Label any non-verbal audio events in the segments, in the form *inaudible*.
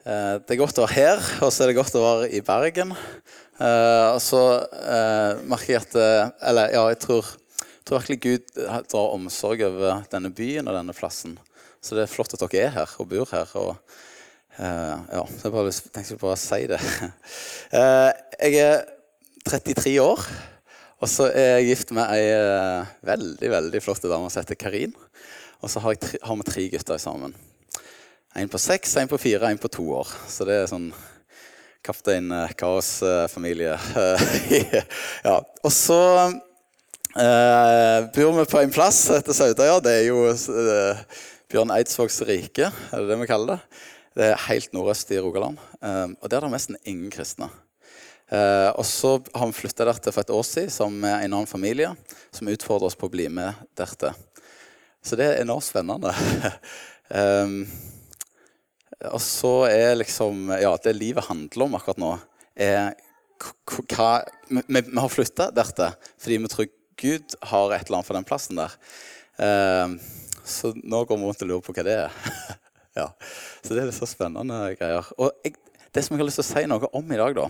Eh, Det er godt å være her, og så er det godt å være i Bergen. Eh, Og så eh, merker jeg at Eller ja, jeg tror, tror virkelig Gud drar omsorg over denne byen og denne plassen. Så det er flott at dere er her og bor her. og ja, jeg bare tenkte bare å si det. *laughs* Jeg er 33 år, og så er jeg gift med ei veldig veldig flott dame som heter Karin. Og så har vi tre gutter sammen. En på seks, en på fire, en på to år. Så det er sånn kaptein kaos-familie. *laughs* ja. Og så eh, bor vi på en plass etter Saudøya. Det er jo eh, Bjørn Eidsvågs rike, er det det vi kaller det. Det er helt nordøst i Rogaland. Eh, og der er det nesten ingen kristne. Eh, og så har vi flytta dertil for et år siden som en annen familie som utfordrer oss på å bli med dertil. Så det er enormt spennende. um, *laughs* og så er liksom Ja, det livet handler om akkurat nå, er hva Vi, vi har flytta dertil fordi vi tror Gud har et eller annet for den plassen der. Um, så nå går vi rundt og lurer på hva det er. *laughs* ja. Så det er så spennende greier. Og jeg, det som jeg har lyst til å si noe om i dag, da,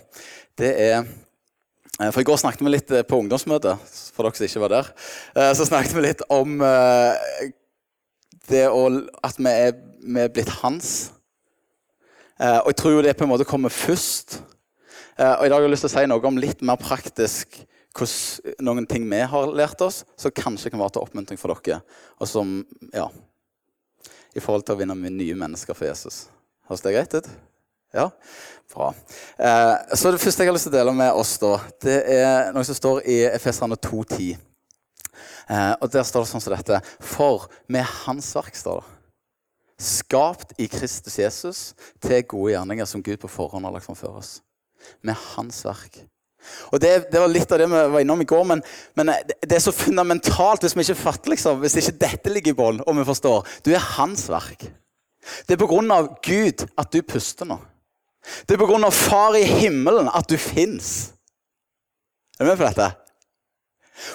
det er eh, For I går snakket vi litt eh, på ungdomsmøtet, for dere som ikke var der. eh, Så snakket vi litt om det å, at vi er, vi er blitt hans. Eh, Og jeg tror jo det på en måte kommer først. Eh, Og i dag har jeg lyst til å si noe om litt mer praktisk hvordan noen ting vi har lært oss, som kanskje kan være til oppmuntring for dere. Og som, ja I forhold til å vinne med nye mennesker for Jesus. Høres det greit ut? Ja? Bra. Eh, så Det første jeg har lyst til å dele med oss, da, det er noe som står i Efeserne 2,10. Eh, og Der står det sånn som dette For med Hans verk, står det. Skapt i Kristus Jesus til gode gjerninger som Gud på forhånd har lagt framfor oss. Med Hans verk. Og det, det var litt av det vi var innom i går, men, men det er så fundamentalt hvis vi ikke fatter liksom, hvis ikke dette ligger i bånn, og vi forstår. Du er Hans verk. Det er på grunn av Gud at du puster nå. Det er på grunn av Far i himmelen at du fins. Er du med på dette?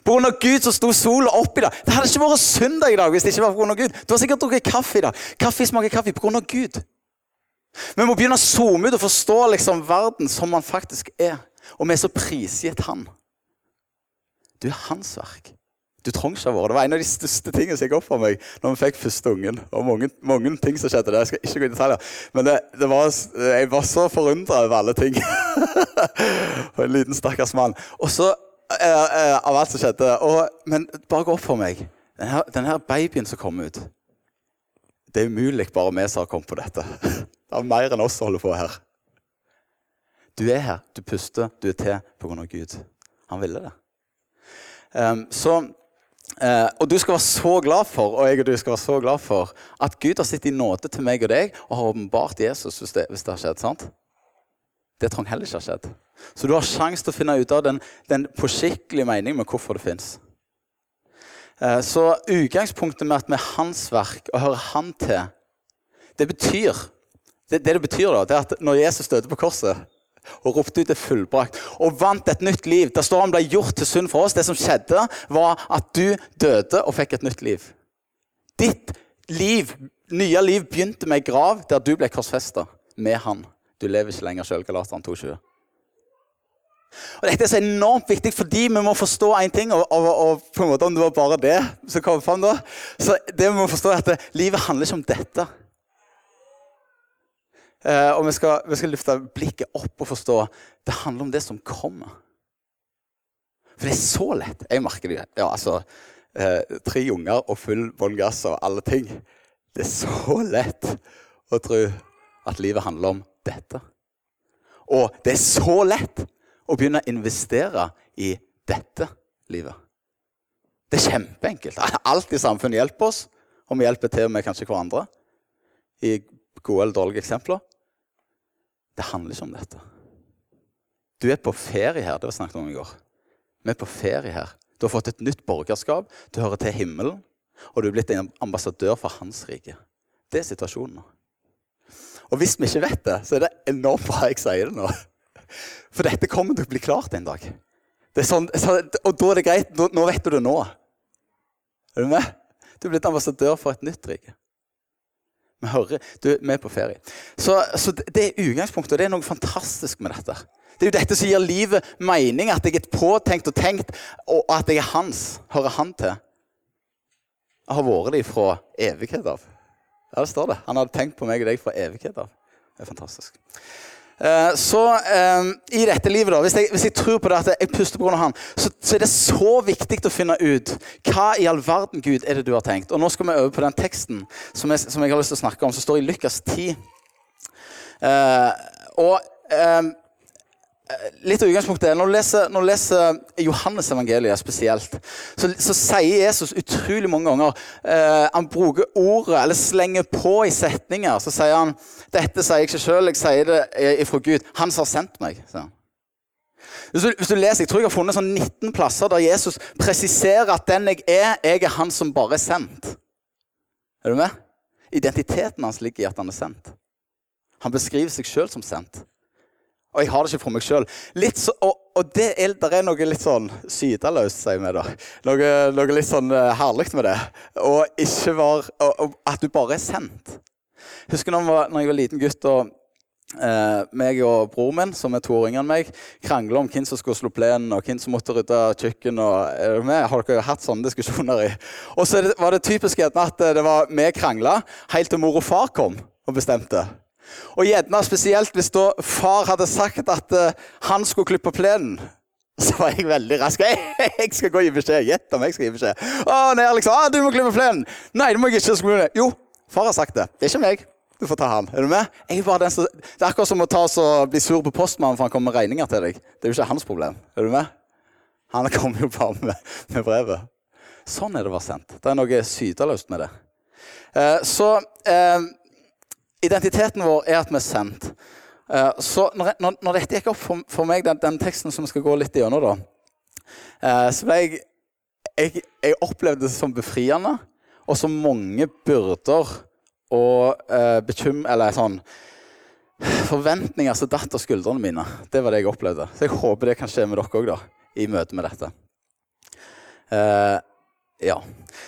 På grunn av Gud så sto sola opp i dag. Det hadde ikke vært søndag i dag hvis det ikke var på grunn av Gud. Du har sikkert drukket kaffe i dag. Kaffe smaker kaffe på grunn av Gud. Vi må begynne å zoome ut og forstå liksom verden som man faktisk er. Og vi er så prisgitt Han. Du er hans verk. Du trenger ikke å være Det var en av de største tingene som gikk opp for meg når vi fikk første ungen. Og mange, mange ting som skjedde der. Jeg skal ikke gå i detaljer. Men det, det var, jeg var så forundra over alle ting. *laughs* og en liten stakkars mann. Og så eh, eh, av alt som skjedde. Og, men bare gå opp for meg. Denne, denne babyen som kom ut Det er umulig bare vi som har kommet på dette. *laughs* Det er mer enn oss som holder på her. Du er her, du puster, du er til pga. Gud. Han ville det. Um, så, uh, og du skal være så glad for og jeg og du skal være så glad for at Gud har sittet i nåde til meg og deg og har åpenbart Jesus hvis det, hvis det har skjedd. sant? Det trenger heller ikke ha skjedd. Så du har sjanse til å finne ut av den, den på skikkelig mening med hvorfor det fins. Eh, så utgangspunktet med at vi er hans verk og hører han til, det betyr det, det det betyr, da, det er at når Jesus døde på korset og ropte ut det fullbrakt og vant et nytt liv Der står han ble gjort til synd for oss. Det som skjedde, var at du døde og fikk et nytt liv. Ditt liv, nye liv begynte med grav der du ble korsfesta med han. Du lever ikke lenger sjøl, Galateren 2,20. Og Dette er så enormt viktig fordi vi må forstå én ting. Og, og, og, på en måte om det var bare det som kom fram da, så det vi må forstå er at det, livet handler ikke om dette. Eh, og vi skal, vi skal løfte blikket opp og forstå det handler om det som kommer. For det er så lett. Jeg merker det. Ja, altså, eh, tre unger og full bånn gass og alle ting. Det er så lett å tro at livet handler om dette. Og det er så lett å begynne å investere i dette livet. Det er kjempeenkelt. Alt i samfunnet hjelper oss, og vi hjelper til med kanskje hverandre. I gode eller dårlige eksempler. Det handler ikke om dette. Du er på ferie her. Det var snakket om i går. Vi er på ferie her. Du har fått et nytt borgerskap. Du hører til himmelen. Og du er blitt en ambassadør for hans rike. Det er situasjonen nå. Og hvis vi ikke vet det, så er det enormt bra jeg sier det nå. For dette kommer til å bli klart en dag. Det er sånn, så, og da er det greit. Nå, vet du det nå. Er du med? Du er blitt ambassadør for et nytt rike. Vi hører, du, er på ferie. Så, så det er utgangspunktet, og det er noe fantastisk med dette. Det er jo dette som gir livet mening, at jeg er påtenkt og tenkt, og at jeg er hans. Hører han til. Jeg har vært det fra evighet av. Ja, det står det. Han hadde tenkt på meg og deg fra evighet av. Det er fantastisk. Eh, så um, i dette livet, da, hvis jeg, hvis jeg, tror på det at jeg puster av han, så, så, er det så viktig å finne ut hva i all verden Gud er det du har tenkt. Og Nå skal vi over på den teksten som jeg, som jeg har lyst til å snakke om, som står i Lukas 10. Uh, og um, Litt av utgangspunktet Når du leser, leser Johannes evangeliet spesielt, så, så, sier Jesus utrolig mange ganger eh, Han bruker ordet, eller slenger på i setninger. Så sier han dette sier jeg ikke sjøl, jeg sier det ifra Gud. Han som har sendt meg. Hvis du, hvis du, leser, Jeg tror jeg har funnet sånn 19 plasser der Jesus presiserer at den jeg er, jeg er han som bare er sendt. Er du med? Identiteten hans ligger i at han er sendt. Han beskriver seg sjøl som sendt. Og jeg har det ikke for meg sjøl. Og, og det er, der er noe litt sånn sydeløst, sier vi da. Noe, noe litt sånn uh, herlig med det. Og ikke var, og, og At du bare er sendt. Husker når, var, når jeg var liten gutt og uh, meg og broren min, som er to år yngre enn meg, krangla om hvem som skulle slå plenen, og hvem som måtte rydde kjøkken. og du med? Har dere hatt sånne diskusjoner i? Og så var det typisk at det var vi krangla helt til mor og far kom og bestemte. Og gjerne spesielt hvis da far hadde sagt at uh, han skulle klippe plenen. Så var jeg veldig rask. Jeg skal gå og gi beskjed. Gjett om jeg skal gi beskjed. Å, nei, Alex, å, du må klippe plenen. Nei, det må jeg ikke. Jo, far har sagt det. Det er ikke meg. Du får ta han. Er du med? Som, det er akkurat som å ta og bli sur på postmannen for han kommer med regninger til deg. Det er jo ikke hans problem. Er du med? Han kommer jo bare med, med brevet. Sånn er det være sendt. Det er noe sydeløst med det. Uh, så uh, Identiteten vår er at vi er sendt. Uh, så når, når, når, dette gikk opp for, for meg, den, den, teksten som skal gå litt gjennom, da, uh, så ble jeg, jeg, jeg opplevde det som befriende, og som mange byrder og eh, bekym... Eller sånn Forventninger som datt av skuldrene mine. Det var det jeg opplevde. Så jeg håper det kan skje med dere òg, i møte med dette. Uh, ja.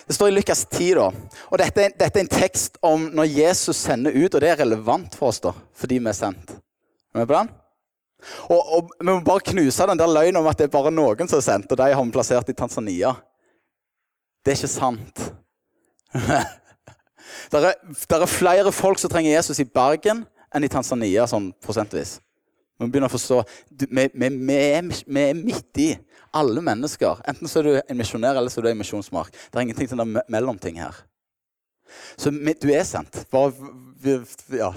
Det står i Lukas 10, da. Og dette er, dette er, en tekst om når Jesus sender ut, og det er relevant for oss da, fordi vi er sendt. Er vi på den? Og, og, Vi må bare knuse den der løgnen om at det er bare noen som er sendt, og de har vi plassert i Tanzania. Det er ikke sant. *laughs* det, er, er, flere folk som trenger Jesus i Bergen enn i Tanzania, sånn prosentvis. Vi må begynne å forstå vi, vi, vi, vi er midt i. Alle mennesker. Enten så er du en misjonær eller så er du en misjonsmark. Det er ingenting til den mellomting her. Så du er sendt. Bare, ja,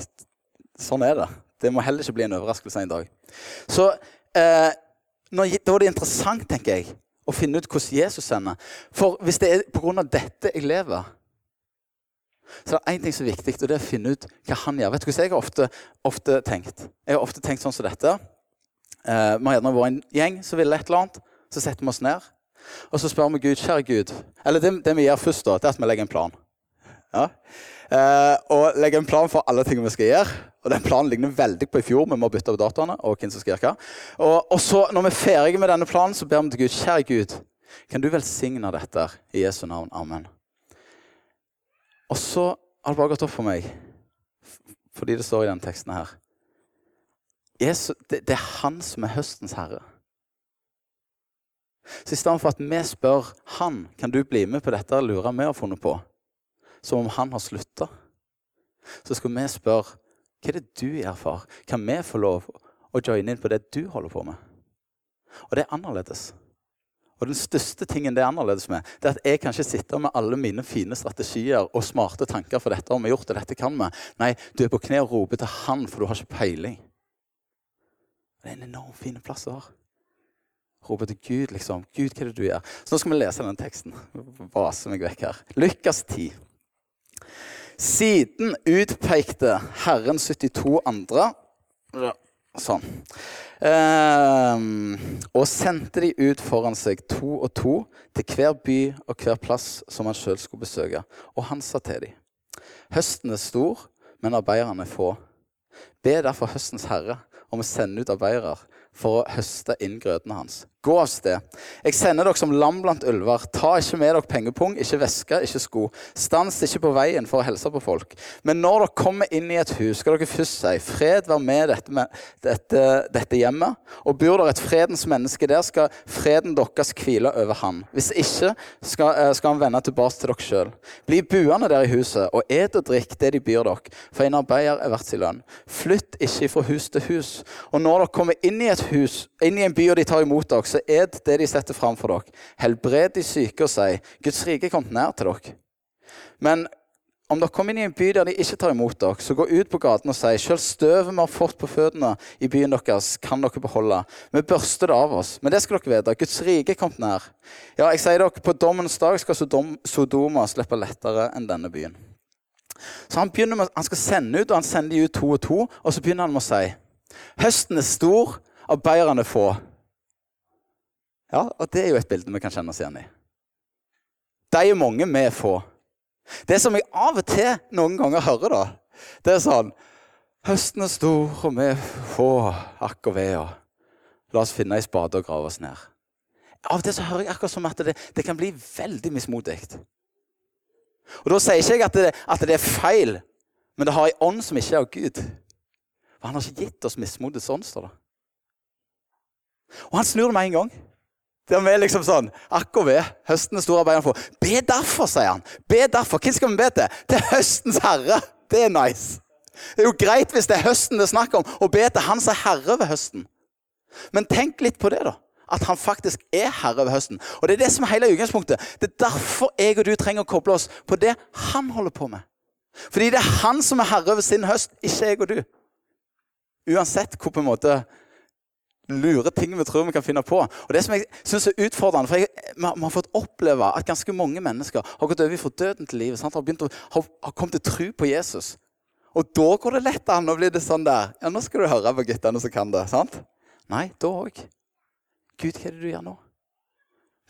sånn er det. Det må heller ikke bli en overraskelse en dag. Så eh, når, Da er det interessant, tenker jeg, å finne ut hvordan Jesus sender. For hvis det er pga. dette jeg lever, så det er én ting som er viktig, og det er å finne ut hva han gjør. Vet du hva jeg har ofte, ofte tenkt? Jeg har ofte tenkt sånn som dette. Eh, vi har gjerne vært en gjeng som ville et eller annet. Så setter vi oss ned og så spør vi Gud, kjære Gud Eller det, det vi gjør først, da, det er at vi legger en plan. Ja? Eh, og legger en plan for alle tingene vi skal gjøre. Og den planen ligner veldig på i fjor. Vi må bytte over dataene. Og hvem som skal gjøre hva. Og, og, så, når vi er ferdige med denne planen, så ber vi til Gud, kjære Gud, kan du velsigne dette i Jesu navn. Amen. Og så har det bare gått opp for meg, fordi det står i denne teksten her Jesus, det, det er han som er høstens herre. Så i stedet for at vi spør han kan du bli med på dette lura vi har funnet på, som om han har slutta, så skal vi spørre hva er det du gjør, far? Kan vi få lov å joine inn på det du holder på med? Og det er annerledes. Og den største tingen det er annerledes med, det er at jeg kan ikke sitte med alle mine fine strategier og smarte tanker for dette har vi gjort, og dette kan vi. Nei, du er på kne og roper til han, for du har ikke peiling. Det er en enormt fin plass å være roper til Gud, liksom. Gud, hva er det du gjør? Så nå skal vi lese den teksten. Vase meg vekk her. Lukas 10. Siden utpekte Herren 72 andre Sånn. Um, og sendte de ut foran seg to og to til hver by og hver plass som han sjøl skulle besøke. Og han sa til dem, høsten er stor, men arbeiderne er få. Be derfor høstens herre om å sende ut arbeidere for å høste inn grøtene hans. Gå av sted. Jeg sender dere som lam blant ulver. Ta ikke med dere pengepung, ikke veske, ikke sko. Stans ikke på veien for å hilse på folk. Men når dere kommer inn i et hus, skal dere først si fred være med dette, med dette, dette hjemmet. Og bor der et fredens menneske der, skal freden deres hvile over han. Hvis ikke skal, eh, skal han vende tilbake til dere sjøl. Bli buende der i huset, og et og drikk det de byr dere, for en arbeider er verdt sin lønn. Flytt ikke fra hus til hus. Og når dere kommer inn i et hus, inn i en by og de tar imot dere, så et det de setter fram for dere. Helbred de syke og si Guds rike er kommet nær til dere. Men om dere kommer inn i en by der de ikke tar imot dere, så gå ut på gaten og si selv støvet vi har fått på føttene i byen deres, kan dere beholde. Vi børster det av oss. Men det skal dere vite. Guds rike er kommet nær. Ja, jeg sier dere, på dommens dag skal Sodoma slippe lettere enn denne byen. Så han, med, han skal sende ut, og han sender de ut to og to, og så begynner han med å si Høsten er stor, arbeiderne få. Ja, og Det er jo et bilde vi kan kjenne oss igjen i. De er mange, vi er få. Det som jeg av og til noen ganger hører, da, det er sånn Høsten er stor, og vi er få akk og ve. La oss finne ei spade og grave oss ned. Av og til så hører jeg akkurat som at det, det kan bli veldig mismodig. Og Da sier ikke jeg at det, at det er feil, men det har ei ånd som ikke er av Gud. For han har ikke gitt oss mismodets ånd, står det. Og han snur det med en gang. Der vi liksom sånn akkurat og ved. Høsten er stor arbeid for. Be derfor, sier han. Be derfor. Hvem skal vi be til? Til høstens herre. Det er nice. Det er jo greit hvis det er høsten det er snakk om, å be til han som er herre ved høsten. Men tenk litt på det, da. At han faktisk er herre ved høsten. Og Det er det som er hele utgangspunktet. Det er derfor jeg og du trenger å koble oss på det han holder på med. Fordi det er han som er herre over sin høst, ikke jeg og du. Uansett hvor på en måte lure ting vi tror vi kan finne på. Og Det som jeg synes er utfordrende, for vi, har, fått oppleve at ganske mange mennesker har gått over fra døden til livet. Sant? Har, å, har, har kommet til tro på Jesus. Og da går det lett an. Nå blir det sånn der Ja, nå skal du høre på guttene som kan det. sant? Nei, da òg. Gud, hva er det du gjør nå?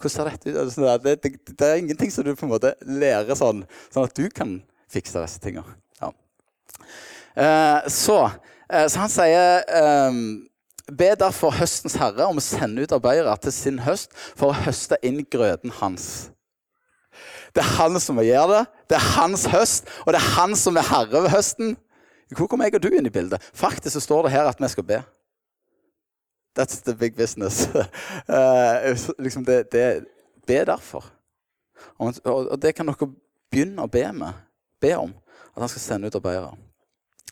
Hvordan ser dette ut? Det, det, det, det, er ingenting som du på en måte lærer sånn, sånn at du kan fikse disse tingene. Ja. Eh, så, eh, så, han sier eh, Be derfor høstens herre om å sende ut arbeidere til sin høst for å høste inn grøden hans. Det er han som gjør det. Det er hans høst, og det er han som er herre ved høsten. Hvor kommer jeg og du inn i bildet? Faktisk så står det her at vi skal be. That's the big business. *laughs* uh, liksom det, det, be derfor. Og, og, det kan dere begynne å be med. Be om at han skal sende ut arbeidere.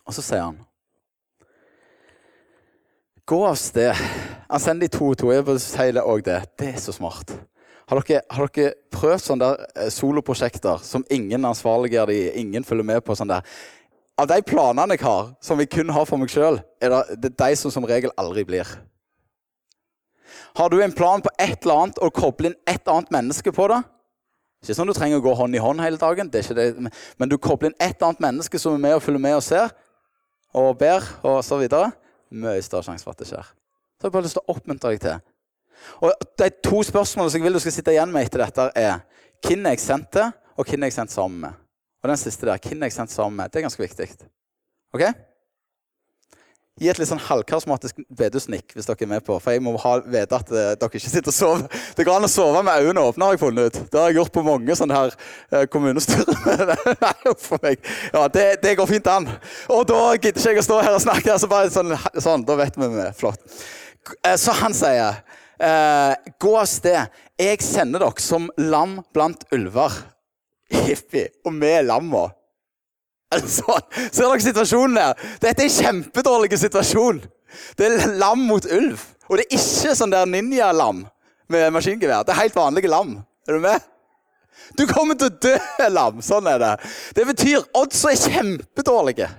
Og så sier han Gå av sted. Han sender de to og to. Jeg vil si det òg det. Det er så smart. Har dere, har dere prøvd sånne der eh, soloprosjekter som ingen ansvarliggjør de, ingen følger med på? sånn der? Av de planene jeg har, som jeg kun har for meg sjøl, er det, de som som regel aldri blir. Har du en plan på et eller annet og kobler inn et annet menneske på det? Ikke sånn du trenger å gå hånd i hånd hele dagen, men du kobler inn et annet menneske som er med og følger med og ser, og ber, og så videre. Mye større sjanse for at det skjer. Så jeg har bare lyst til å oppmuntre deg til. Og De to spørsmålene som jeg vil du skal sitte igjen med etter dette, er hvem er jeg sendt til, og hvem er jeg sendt sammen med. Og den siste der, hvem er jeg sendt sammen med, det er ganske viktig. Ok? Gi et litt sånn halvkarismatisk bedusnikk hvis dere er med på. For jeg må ha, vite at uh, dere ikke sitter og sover. Det går an å sove med øynene åpne, har jeg funnet ut. Det har jeg gjort på mange sånne her uh, *laughs* for meg. Ja, det, det, går fint an. Og da gidder ikke jeg å stå her og snakke. Så bare sånn, sånn da vet vi det. Flott. Uh, så han sier Gå av sted. Jeg sender dere som lam blant ulver. Hippie. Og vi er lamma. *laughs* Altså, ser dere situasjonen der? Dette er en kjempedårlig situasjon. Det er lam mot ulv. Og det er ikke sånn der ninja-lam med maskingevær. Det er helt vanlige lam. Er du med? Du kommer til å dø, lam. Sånn er det. Det betyr odds er kjempedårlige.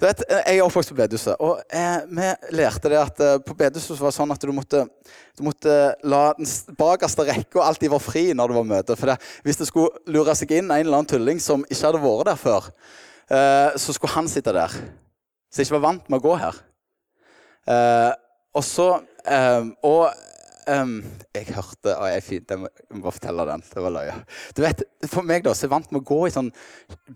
Vet, jeg er oppvokst på bedehuset, og eh, vi lærte det at eh, på bedehuset var det sånn at du måtte, du måtte la den bakerste rekka alltid være fri når det var møte. For det, hvis det skulle lure seg inn en eller annen tulling som ikke hadde vært der før, eh, så skulle han sitte der. Jeg ikke var vant med å gå her. Eh, og så eh, Og um, Jeg hørte og jeg, fint, jeg, må, jeg må bare fortelle den. Det var løye. Du vet, For meg da, som er vant med å gå i sånn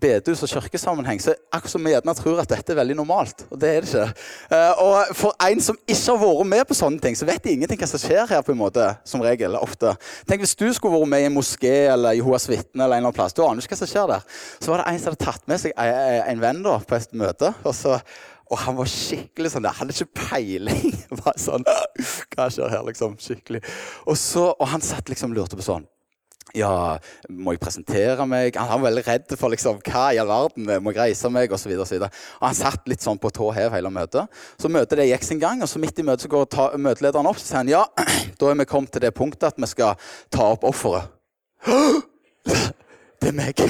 bedehus- og kirkesammenheng, så akkurat som vi gjerne tror at dette er veldig normalt. Og det er det ikke. Uh, og for en som ikke har vært med på sånne ting, så vet de ingenting hva som skjer her. på en måte, som regel, ofte. Tenk Hvis du skulle vært med i en moské eller Jehovas vitne, eller en eller annen plass, du aner ikke hva som skjer der. Så var det en som hadde tatt med seg en venn da, på et møte. og så og han var skikkelig sånn der. Han hadde ikke peiling. *laughs* Bare sånn, Hva skjer her, liksom? Skikkelig. Og, så, og han satt liksom lurte på sånn Ja, må jeg presentere meg? Han var veldig redd for liksom, hva i all verden, må jeg reise meg? Og, så videre, og, så og han satt litt sånn på tå hev hele møtet. Så møtet det gikk sin gang, og så midt i møtet så går ta, møtelederen opp og sier han, ja, *clears throat* da er vi kommet til det punktet at vi skal ta opp offeret. *gasps* *laughs* Det er meg.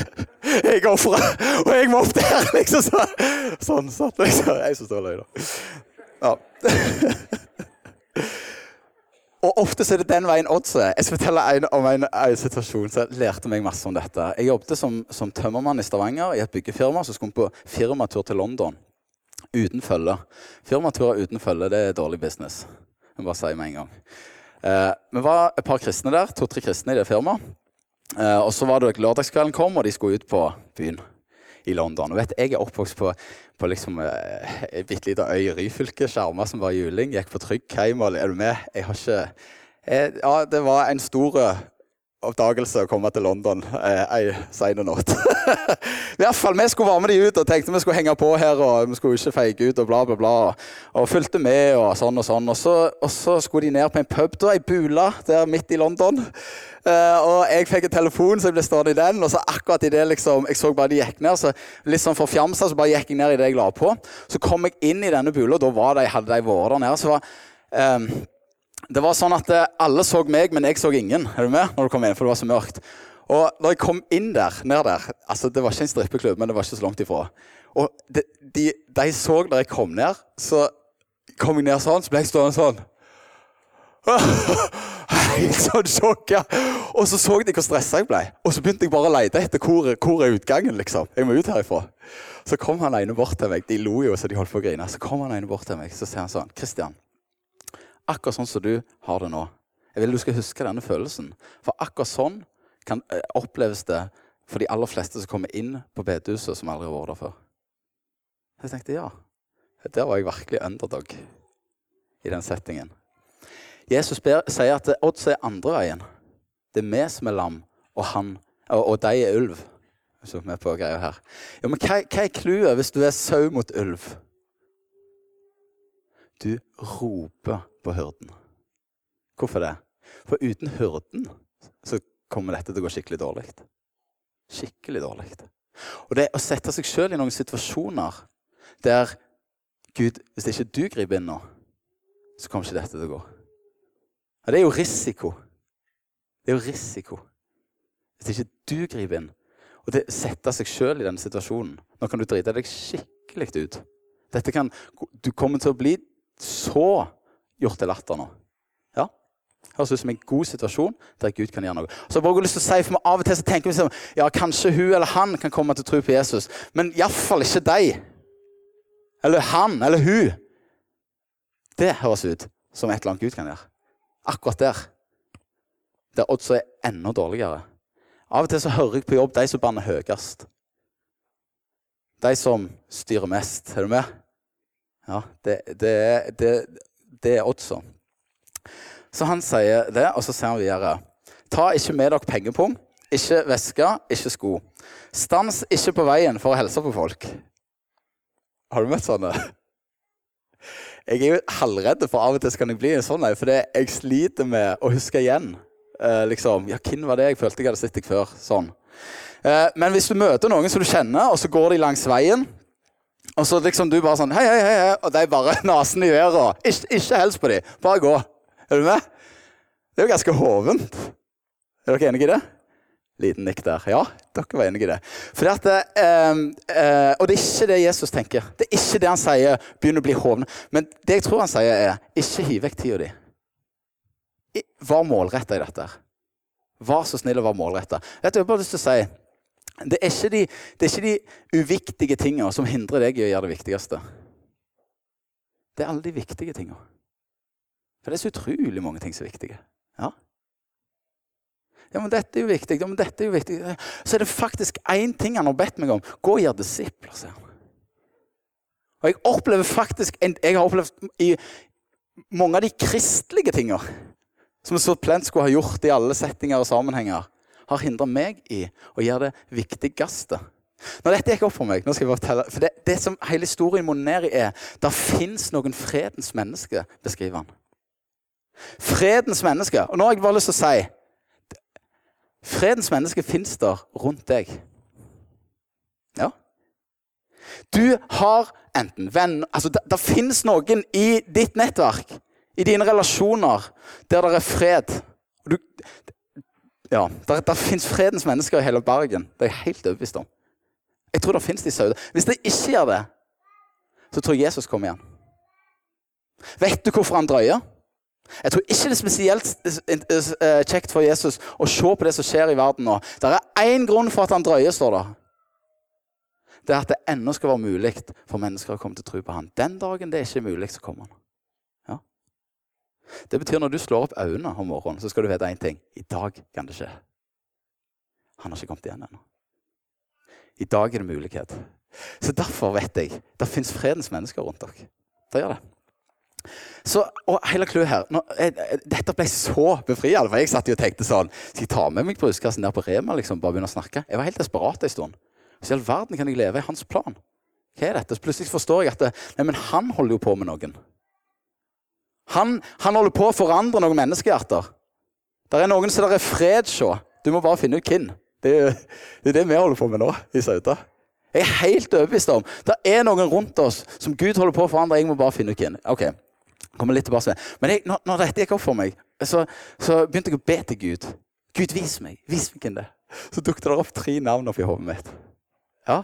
Jeg er offeret, og jeg må opp der, liksom. Så, sånn satt liksom. Jeg det var løy, da. Ja. Og ofte er det den veien odds er. Jeg skal fortelle en, om en, en, situasjon som lærte meg masse om dette. Jeg jobbet som, som tømmermann i Stavanger i et byggefirma. Så skulle på firmatur til London uten følge. Firmaturer uten følge det er dårlig business. Jeg bare sier med en gang. Eh, vi var et par kristne der, to-tre kristne i det firmaet. Uh, og så var det Lørdagskvelden kom, og de skulle ut på byen i London. Og vet, Jeg er oppvokst på, på liksom, uh, ei bitte lita øy i Ryfylke. Skjerma som var juling. Gikk på Tryggheim. Er du med? Jeg har ikke jeg, Ja, det var en stor oppdagelse å komme til London eh, ei sein natt. *laughs* I hvert fall, Vi skulle være med de ut og tenkte vi skulle henge på her. og Vi skulle ikke feige ut og bla, bla, bla. Og fulgte med og sånn og sånn. Og så, og så skulle de ned på en pub, da, ei bula der midt i London. Eh, og jeg fikk en telefon, så jeg ble stående i den. Og så akkurat i det liksom, jeg så bare de gikk ned, så litt sånn forfjamsa, så bare gikk jeg ned i det jeg la på. Så kom jeg inn i denne bula, og da var de, hadde de vært der nede. så var... Um, det var sånn at uh, alle så meg, men jeg så ingen. Er du med? Når du kom inn, for det var så mørkt. Og når jeg kom inn der, ned der altså Det var ikke en strippeklubb, men det var ikke så langt ifra. Og de, de, de så når jeg kom ned, så kom jeg ned sånn, så ble jeg stående sånn. *laughs* Helt sånn sjokka. Og så så de hvor stressa jeg ble. Og så begynte jeg bare å lete etter hvor, hvor er utgangen. liksom. Jeg må ut herifra. Så kom han ene bort til meg. De lo jo så de holdt på å grine. Så kom han ene bort til meg så sier han sånn Kristian, akkurat sånn som du har det nå. Jeg vil du skal huske denne følelsen. For akkurat sånn kan, eh, oppleves det for de aller fleste som kommer inn på bedehuset, som aldri har vært der før. Jeg tenkte ja. Der var jeg virkelig underdog i den settingen. Jesus ber, sier at odds er andre veien. Det er vi som er lam, og, han, og, og de er ulv. Så vi på greia her. Ja, men hva, hva er clouet hvis du er sau mot ulv? Du roper på hyrden. Hvorfor det? For uten hyrden så kommer dette til å gå skikkelig dårlig. Skikkelig dårlig. Og det å sette seg sjøl i noen situasjoner der Gud, hvis ikke du griper inn nå, så kommer ikke dette til å gå. Ja, det er jo risiko. Det er jo risiko. Hvis ikke du griper inn. Og det setter seg sjøl i den situasjonen. Nå kan du drite deg skikkelig ut. Dette kan, du kommer til å bli så gjort til latter nå. Ja? Høres ut som en god situasjon der Gud kan gjøre noe. Så jeg bare lyst til å si, for Av og til så tenker vi sånn, ja, kanskje hun eller han kan komme til å tro på Jesus, men iallfall ikke deg. Eller han eller hun. Det høres ut som et eller annet Gud kan gjøre. Akkurat der. Der oddsa er enda dårligere. Av og til så hører jeg på jobb de som banner høyest. De som styrer mest. Er du med? Ja, det, det, det, det er oddsa. Så han sier det, og så sier han videre. Ta ikke med dere pengepung, ikke veske, ikke sko. Stans ikke på veien for å hilse på folk. Har du møtt sånne? Jeg er jo halvredd, for av og til kan jeg bli en sånn For jeg sliter med å huske igjen. Eh, liksom, ja, Hvem var det jeg følte jeg hadde sett deg før? Sånn. Eh, men hvis du møter noen som du kjenner, og så går de langs veien og så liksom du bare sånn Hei, hei, hei, hei og de bare *laughs* nesen i været. Ikke, ikke hils på dem. Bare gå. Er du med? Det er jo ganske hovent. Er dere enige i det? Liten nikk der. Ja, dere var enige i det. At, eh, eh, og det er ikke det Jesus tenker. Det er ikke det han sier. Begynn å bli hovne. Men det jeg tror han sier, er ikke hiv vekk tida di. Vær målretta i dette. Vær så snill å være målretta. Jeg har bare lyst til å si det er, ikke de, det er ikke de uviktige tingene som hindrer deg i å gjøre det viktigste. Det er alle de viktige tingene. For det er så utrolig mange ting som er viktige. Ja. Ja, men dette er jo viktig. Ja, men dette er jo viktig. Så er det faktisk én ting han har bedt meg om. Gå og gjør disipler, sier han. Og jeg opplever faktisk Jeg har opplevd i mange av de kristelige tinga som så plent skulle ha gjort i alle settinger og sammenhenger, har hindra meg i å gjøre det viktigste. Når dette gikk opp for meg, nå skal jeg fortelle, for det, det som hele historien monner i, er der fins noen fredens mennesker, beskriver han. Fredens mennesker. Og nå har jeg bare lyst til å si Fredens mennesker fins der rundt deg. Ja. Du har enten venn altså Det, det fins noen i ditt nettverk, i dine relasjoner, der det er fred. Du, ja, Der, der fins fredens mennesker i hele Bergen. Det er jeg helt overbevist om. Jeg tror det fins de sauene. Hvis det ikke gjør det, så tror jeg Jesus kommer igjen. Vet du hvorfor han drøyer? Jeg tror ikke det er spesielt eh, kjekt for Jesus å se på det som skjer i verden nå. Det er én grunn for at han drøyer, står det. Det er at det ennå skal være mulig for mennesker å komme til å tro på han. Den dagen det er ikke mulig, så kommer han. Det betyr når du slår opp øynene om morgenen, så skal du vite én ting. I dag kan det skje. Han har ikke kommet igjen ennå. I dag er det mulighet. Så derfor vet jeg det fins fredens mennesker rundt dere. Det gjør det. Så, og hele clouet her nå, jeg, Dette ble så befriende. For jeg satt og tenkte sånn Skal jeg ta med meg bruskassen der på Rema liksom, bare begynne å snakke? Jeg var helt desperat en stund. Så i all verden kan jeg leve i hans plan? Hva er dette? Så plutselig forstår jeg at det, nei, men han holder jo på med noen. Han, han holder på å forandre noen menneskehjerter. Det er noen som det er fred hos. Du må bare finne ut hvem. Det, det, er det vi holder på med nå i Sauda. Jeg er helt overbevist om det er noen rundt oss som Gud holder på å forandre. Jeg må bare finne ut hvem. Ok, kommer litt tilbake med. Men jeg, når, når, dette gikk opp for meg, så, så, begynte jeg å be til Gud. Gud, vis meg. Vis meg hvem det Så dukket det opp tre navn oppi hodet mitt. Ja,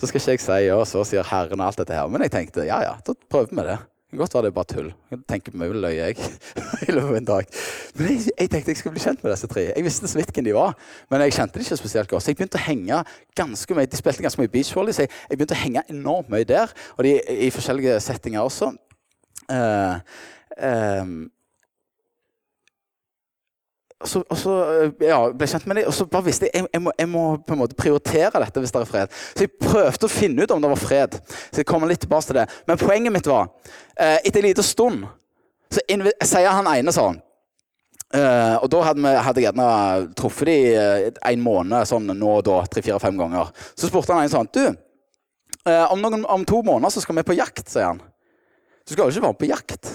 Så skal ikke jeg si ja, så sier Herren alt dette her. Men jeg tenkte ja, ja, da prøver vi det. Kan godt være det er bare tull. Jeg tenker på meg løy jeg *laughs* i løpet av en dag. Men jeg, jeg, tenkte jeg skulle bli kjent med disse tre. Jeg visste så vidt hvem de var, men jeg kjente de ikke spesielt godt. Så jeg begynte å henge ganske mye. De spilte ganske mye beachvolley, så jeg, jeg begynte å henge enormt mye der. Og de i forskjellige settinger også. Uh, um, så, og så ja, ble kjent med dem, og så bare visste jeg jeg, må, jeg må på en måte prioritere dette hvis det er fred. Så jeg prøvde å finne ut om det var fred. Så jeg kommer litt tilbake til det. Men poenget mitt var eh, Etter en liten stund så sier han ene sånn eh, Og da hadde, vi, hadde jeg gjerne truffet dem en måned sånn nå og da, tre-fire-fem ganger. Så spurte han en sånn Du, om, noen, om to måneder så skal vi på jakt, sier han. Du skal jo ikke være på jakt.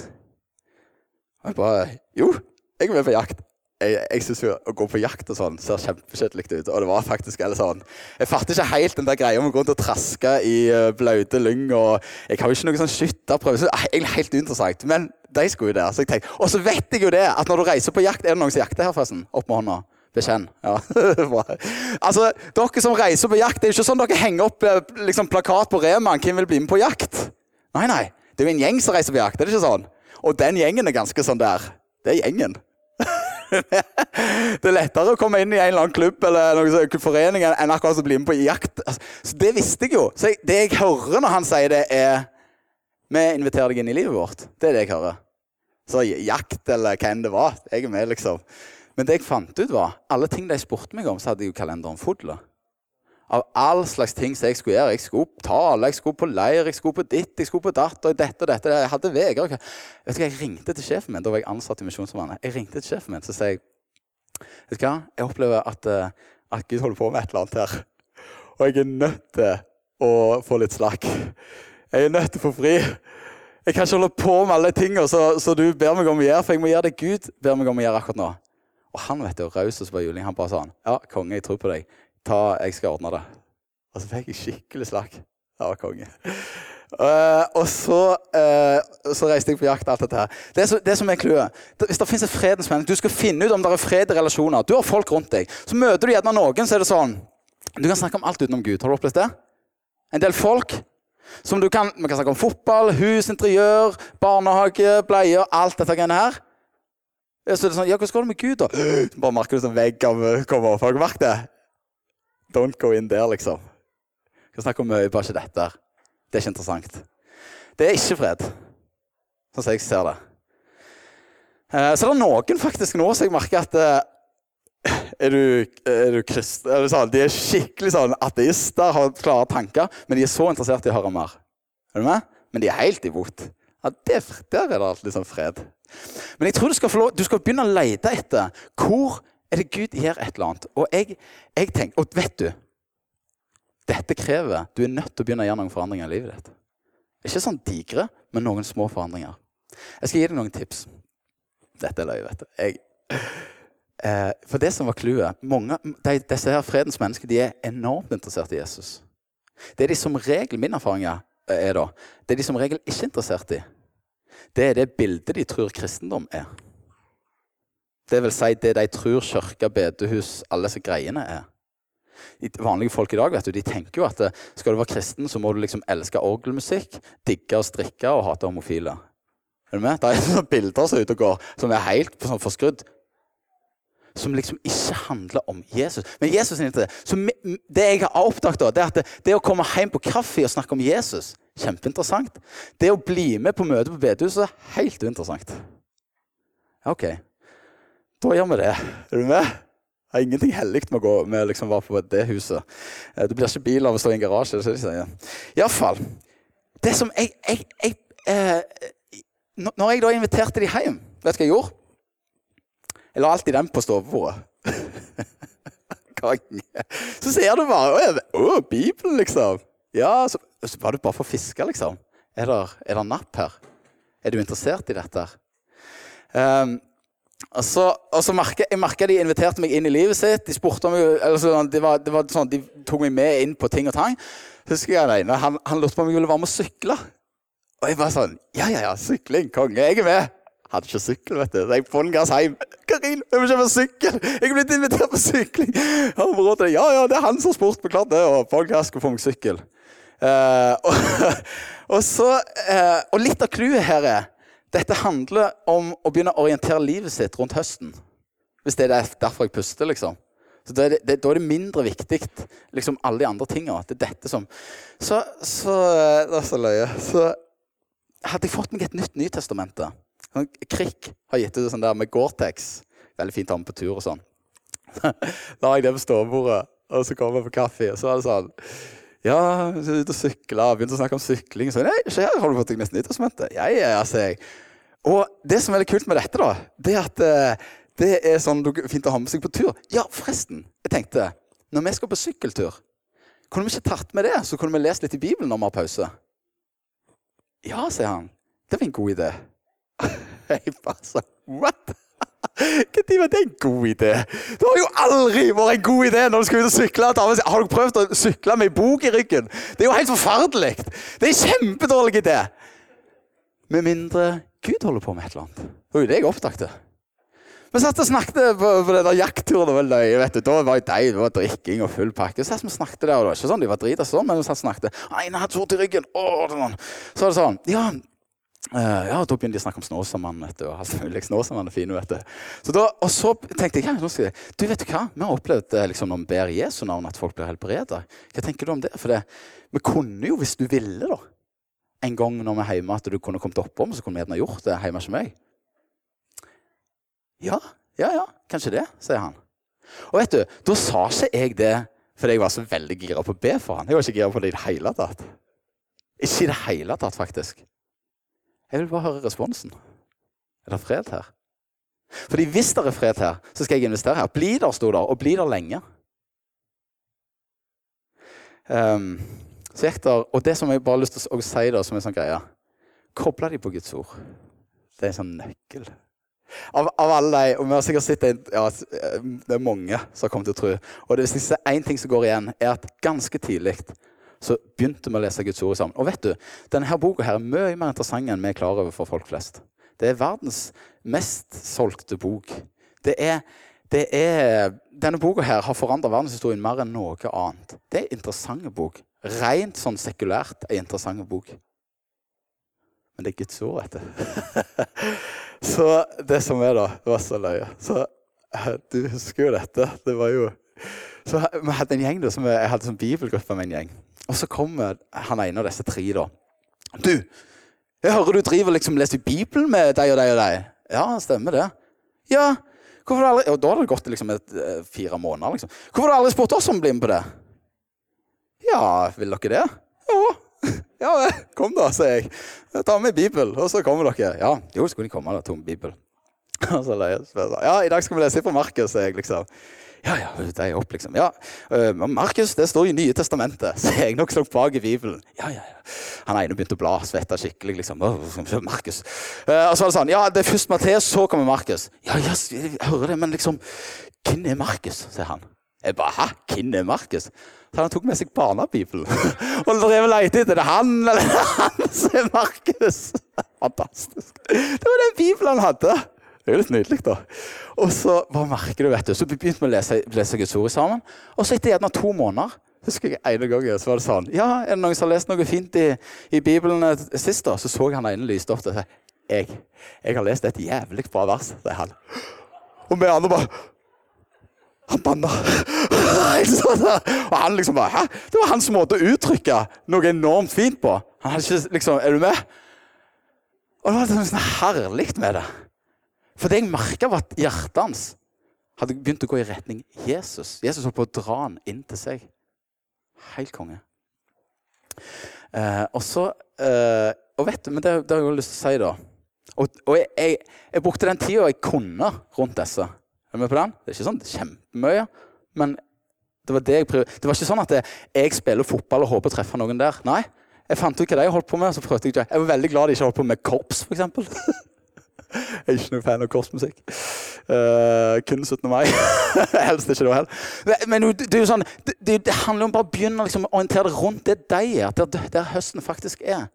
Og jeg bare Jo, jeg er med på jakt. Jeg, jeg syns å gå på jakt og sånn ser kjempekjedelig ut. Og det var faktisk eller sånn Jeg fatter ikke helt den der greia om å gå rundt og traske i uh, blaute lyng. Og jeg har jo ikke noe sånn skytterprøve. Så egentlig helt uinteressant. Men de skulle jo der. Så jeg tenkte, og så vet jeg jo det at når du reiser på jakt Er det noen som jakter her, forresten? Opp med hånda. Bekjenn. Ja. *laughs* altså, Dere som reiser på jakt, det er jo ikke sånn dere henger opp eh, liksom, plakat på Reman. Hvem vil bli med på jakt? Nei, nei. Det er jo en gjeng som reiser på jakt. er det ikke sånn? Og den gjengen er ganske sånn der. Det er gjengen. Det er lettere å komme inn i en eller annen klubb eller noen forening enn akkurat å bli med på jakt. Altså, så Det visste jeg jo. Så jeg, det jeg hører når han sier det, er Vi inviterer deg inn i livet vårt. Det er det jeg hører. Så jakt eller hva enn det var. Jeg er med, liksom. Men det jeg fant ut, var alle ting de spurte meg om, så hadde jeg jo kalenderen full av all slags ting som jeg skulle gjøre. Jeg skulle tale, jeg skulle på leir, jeg skulle på ditt, jeg skulle på datt og dette og dette. Jeg hadde veger. Vet du hva, Jeg ringte til sjefen min. Da var jeg ansatt i Misjonssambandet. Jeg ringte til sjefen min så sier jeg, vet du hva, jeg opplever at, eh, at Gud holder på med et eller annet her. Og jeg er nødt til å få litt slakk. Jeg er nødt til å få fri. Jeg kan ikke holde på med alle tingene som du ber meg om å gjøre, for jeg må gjøre det Gud ber meg om å gjøre akkurat nå. Og han vet jo, raus som bare juling. Han bare sånn Ja, konge, jeg tror på deg ta, jeg skal ordne det. Og så fikk jeg skikkelig slakk. Det var konge. Uh, og så, uh, så, reiste jeg på jakt. alt dette her. Det, så, det som er clouet Hvis det fins et fredens menneske, du skal finne ut om det er fred i relasjoner. Du har folk rundt deg. Så møter du gjerne noen, så er det sånn Du kan snakke om alt utenom Gud. Har du opplevd det? En del folk som du kan, Vi kan snakke om fotball, hus, interiør, barnehage, bleier, alt dette greiene her. Så er det sånn, ja, Hvordan går det med Gud, da? *gasps* Bare merker du sånn vegg av kommer. Har dere merket det? Don't go in there, liksom. Vi skal snakke om mye, bare ikke dette. Det er ikke interessant. Det er ikke fred, sånn som jeg ser det. Eh, så det er noen faktisk nå som jeg merker at eh, er du, er du krist, sånn, De er skikkelig sånn ateister, har klare tanker, men de er så interessert i å høre mer. Er du med? Men de er helt imot. Ja, Der er det alltid sånn fred. Men jeg tror du skal, lov, du skal begynne å lete etter hvor er det Gud gjør et eller annet. Og jeg, jeg tenker, og vet du Dette krever Du er nødt til å begynne å gjøre noen forandringer i livet ditt. Ikke sånn digre, men noen små forandringer. Jeg skal gi deg noen tips. Dette er løye, vet du. Jeg, eh, for det som var clouet de, Disse her fredens mennesker de er enormt interessert i Jesus. Det er de som regel Min erfaring er da, det er de som regel ikke interessert i. Det er det bildet de tror kristendom er. Det vil si det de tror kirke, bedehus, alle disse greiene er. Vanlige folk i dag vet du, de tenker jo at eh, skal du være kristen, så må du liksom elske orgelmusikk, digge og strikke og hate homofile. Er du med? Det er *laughs* sånne bilder som er ute og går, som er helt sånn forskrudd. Som liksom ikke handler om Jesus. Men Jesus er ikke det. Så det jeg har oppdaget, da, det er at det, det, å komme hjem på kaffe og snakke om Jesus, kjempeinteressant. Det å bli med på møte på bedehuset, helt uinteressant. Ok, da gjør vi det. Er du med? Det er ingenting hellig med å gå med liksom være på det huset. Eh, det blir ikke bil av å stå i en garasje. det sier. Iallfall. Det som jeg, jeg, jeg eh, Når jeg da inviterte de hjem, vet du hva jeg gjorde? Jeg la alltid den på stovebordet. *laughs* så ser du bare Å, Bibelen, liksom. Ja, så, så var det bare for å fiske, liksom. Er det, er det napp her? Er du interessert i dette? Um, og så, og så merket, jeg merka de inviterte meg inn i livet sitt. De spurte om, altså, det var, det var sånn, de tok meg med inn på ting og tang. Husker jeg den, Han, han lurte på om jeg ville være med å sykle. Og jeg bare sånn Ja, ja, ja, sykling. Konge. Jeg er med. Hadde ikke sykkel, vet du. Så jeg bånn gass hjem. 'Karin, jeg vil kjøpe sykkel!' Jeg er blitt invitert på sykling. Ja, ja, det er han som har spurt klart det. Og bånn gass skal få meg sykkel. Uh, *laughs* og, og, så, uh, og litt av clouet her er dette handler om å begynne å orientere livet sitt rundt høsten. Hvis det er derfor jeg puster, liksom. Så Da er det, da er det mindre viktig liksom alle de andre tinga. Det er dette som Så, så Det er så løye. Så hadde jeg fått meg et nytt Nytestamente. Sånn, Krik har gitt ut sånn der med Gore-Tex. Veldig fint å ha med på tur og sånn. *laughs* Da har jeg det på ståbordet, og så kommer jeg på kaffe, og så er det sånn ja, ute og sykla, begynte å snakke om sykling. Så, nei, så her, har du fått deg nesten nyttårsmøte? Ja, ja, sier jeg. Og det som er veldig kult med dette, da, det er at uh, det er sånn fint å ha med seg på tur. Ja, forresten. Jeg tenkte, når vi skal på sykkeltur, kunne vi ikke tatt med det? Så kunne vi lest litt i Bibelen når vi har pause. Ja, sier han. Det var en god idé. jeg bare sa What? Når var det en god idé? Det har jo aldri vært en god idé når du skal ut og sykle. Har du prøvd å sykle med ei bok i ryggen? Det er jo helt forferdelig. Det er en kjempedårlig idé. Med mindre Gud holder på med et eller annet. Det var jo det jeg oppdaget. Vi satt og snakket på, på den jaktturen. Det var løye, vet du. Da var det deg, det var drikking og full pakke. Så vi snakket der, og det var ikke sånn de var drita sånn, men vi satt og snakket. 'Nei, jeg hadde vondt i ryggen. Åh, sånn. Så var det sånn Ja, Uh, ja, Da begynte de å snakke om Snåsamannen. og alt mulig. Snåsamannen er fin, vet du. Så da, og så tenkte jeg ja, nå skal jeg, du vet du hva, vi har opplevd eh, liksom, når vi ber Jesu navn, at folk blir helbredet. Hva tenker du om det? For det, vi kunne jo, hvis du ville, da, en gang når vi er hjemme, at du kunne kommet oppom, så kunne vi gjerne gjort det hjemme hos meg. Ja, ja, ja, kanskje det, sier han. Og vet du, da sa ikke jeg det fordi jeg var så veldig gira på å be for han. Jeg var ikke gira på det i det hele tatt. Ikke i det hele tatt, faktisk. Jeg vil bare høre responsen. Er det fred her? Fordi hvis det er fred her, så skal jeg investere her. Bli der, sto der, og bli der lenge. Um, så gikk der, Og det som jeg bare har lyst til å si da, som en sånn greie Koble de på Guds ord. Det er en sånn nøkkel. Av, av alle de, og vi har sikkert sett ja, Det er mange som har kommet til å tro. Og det, er én ting som går igjen, er at ganske tidlig så begynte vi å lese Guds ord sammen. Og vet du, denne boka her er mye mer interessant enn vi er klar over for folk flest. Det er verdens mest solgte bok. Det er, det er, denne boka her har forandra verdenshistorien mer enn noe annet. Det er en interessant bok. Rent sånn sekulært en interessant bok. Men det er Guds ord, vet *laughs* så det som er, da, det var så løye. Så du husker jo dette. Det var jo så Vi hadde en gjeng da, som jeg hadde som bibelgruppe med en gjeng. Og så kommer han ene av disse tre, da. Du, jeg hører du driver liksom leser Bibelen med deg og deg og deg. Ja, stemmer det. Ja, hvorfor aldri Og da hadde det gått liksom et, eh, fire måneder. liksom. Hvorfor har du aldri spurt oss om å bli med på det? Ja, vil dere det? Ja. Ja kom da, sier jeg. Ta med Bibel, og så kommer dere. Ja, jo, skulle de komme da, tom Bibel. *laughs* Og så løy jeg. Så Ja, i dag skal vi lese fra Markus, sier jeg liksom. Ja, ja, det er opp, liksom. Ja, øh, Markus, det står i Nye testamentet. Så jeg nok slått bak i Bibelen. Ja, ja, ja. Han ene begynte å bla, svetta skikkelig, liksom. Markus. Eh, og så var det sånn, ja, det er først Matteus, så kommer Markus. Ja, ja, jeg hører det, men liksom, hvem er Markus, sier han. Jeg bare, hæ, hvem er Markus? Så han tok med seg barnebibelen *laughs* og drev og lette etter det. Han eller *laughs* han som er Markus. *laughs* Fantastisk. Det var den bibelen han hadde. Det er jo litt nydelig, da. Og så bare merker du, vet du, så begynte vi å lese, lese Guds ord sammen. Og så etter gjerne to måneder husker jeg ene gangen, så var det sånn Ja, er det noen som har lest noe fint i, i Bibelen sist? da? Så så han ene lyste opp og sa jeg, jeg har lest et jævlig bra vers, sier han. Og vi andre bare han banna. *laughs* Og han liksom bare Hæ? Det var hans måte å uttrykke noe enormt fint på. Han hadde ikke liksom Er du med? Og det var sånn, sånn herlig med det. For det jeg merka, at hjertet hans hadde begynt å gå i retning Jesus. Jesus holdt på å dra han inn til seg. Helt konge. Eh, og så eh, Og vet du, men det, det har jeg jo lyst til å si, da. Og, og jeg, jeg, jeg brukte den tida jeg kunne rundt disse. Er du med på den? Det er ikke sånn kjempemye, men det var det jeg prøvde. Det var ikke sånn at jeg, jeg spiller fotball og håper å treffe noen der. Nei. Jeg fant ut hva de holdt på med. så prøvde Jeg ikke. Jeg var veldig glad de ikke holdt på med korps, f.eks. *laughs* Jeg er ikke noen fan av korsmusikk. Uh, kun 17. mai. *laughs* Helst ikke da heller. Men det, jo sånn, det, det handler om bare å begynne liksom, å orientere deg rundt det deg er. Der, der høsten faktisk er.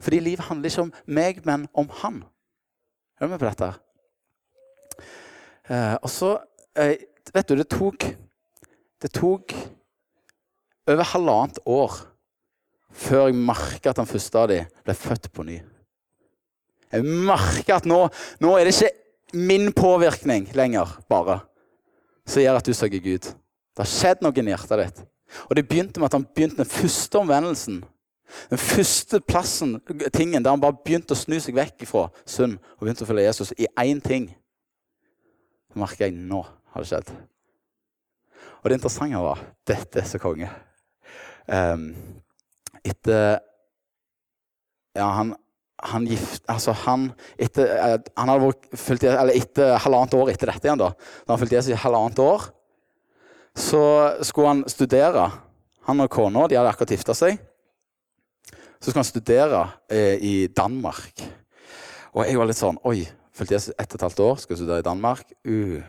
Fordi livet handler ikke om meg, men om han. Er du med på dette? Uh, og så uh, Vet du, det tok Det tok over halvannet år før jeg merka at den første av dem ble født på ny. Jeg merker at nå, nå er det ikke min påvirkning lenger, bare, som gjør at du søker Gud. Det har skjedd noe i hjertet ditt. Og det begynte med at han begynte den første omvendelsen. Den første plassen, tingen der han bare begynte å snu seg vekk fra synd og begynte å følge Jesus i én ting. Så merker jeg nå har det skjedd. Og det interessante var dette er så konge. Um, etter Ja, han han gift, altså han, etter, eh, han hadde vært etter halvannet år etter dette igjen, da, da han fulgte Jesus i halvannet år, så skulle han studere. Han og kona de hadde akkurat gifta seg. Så skulle han studere eh, i Danmark. Og jeg var litt sånn Oi, fulgte Jesus ett og et halvt år, skal studere i Danmark. Uh.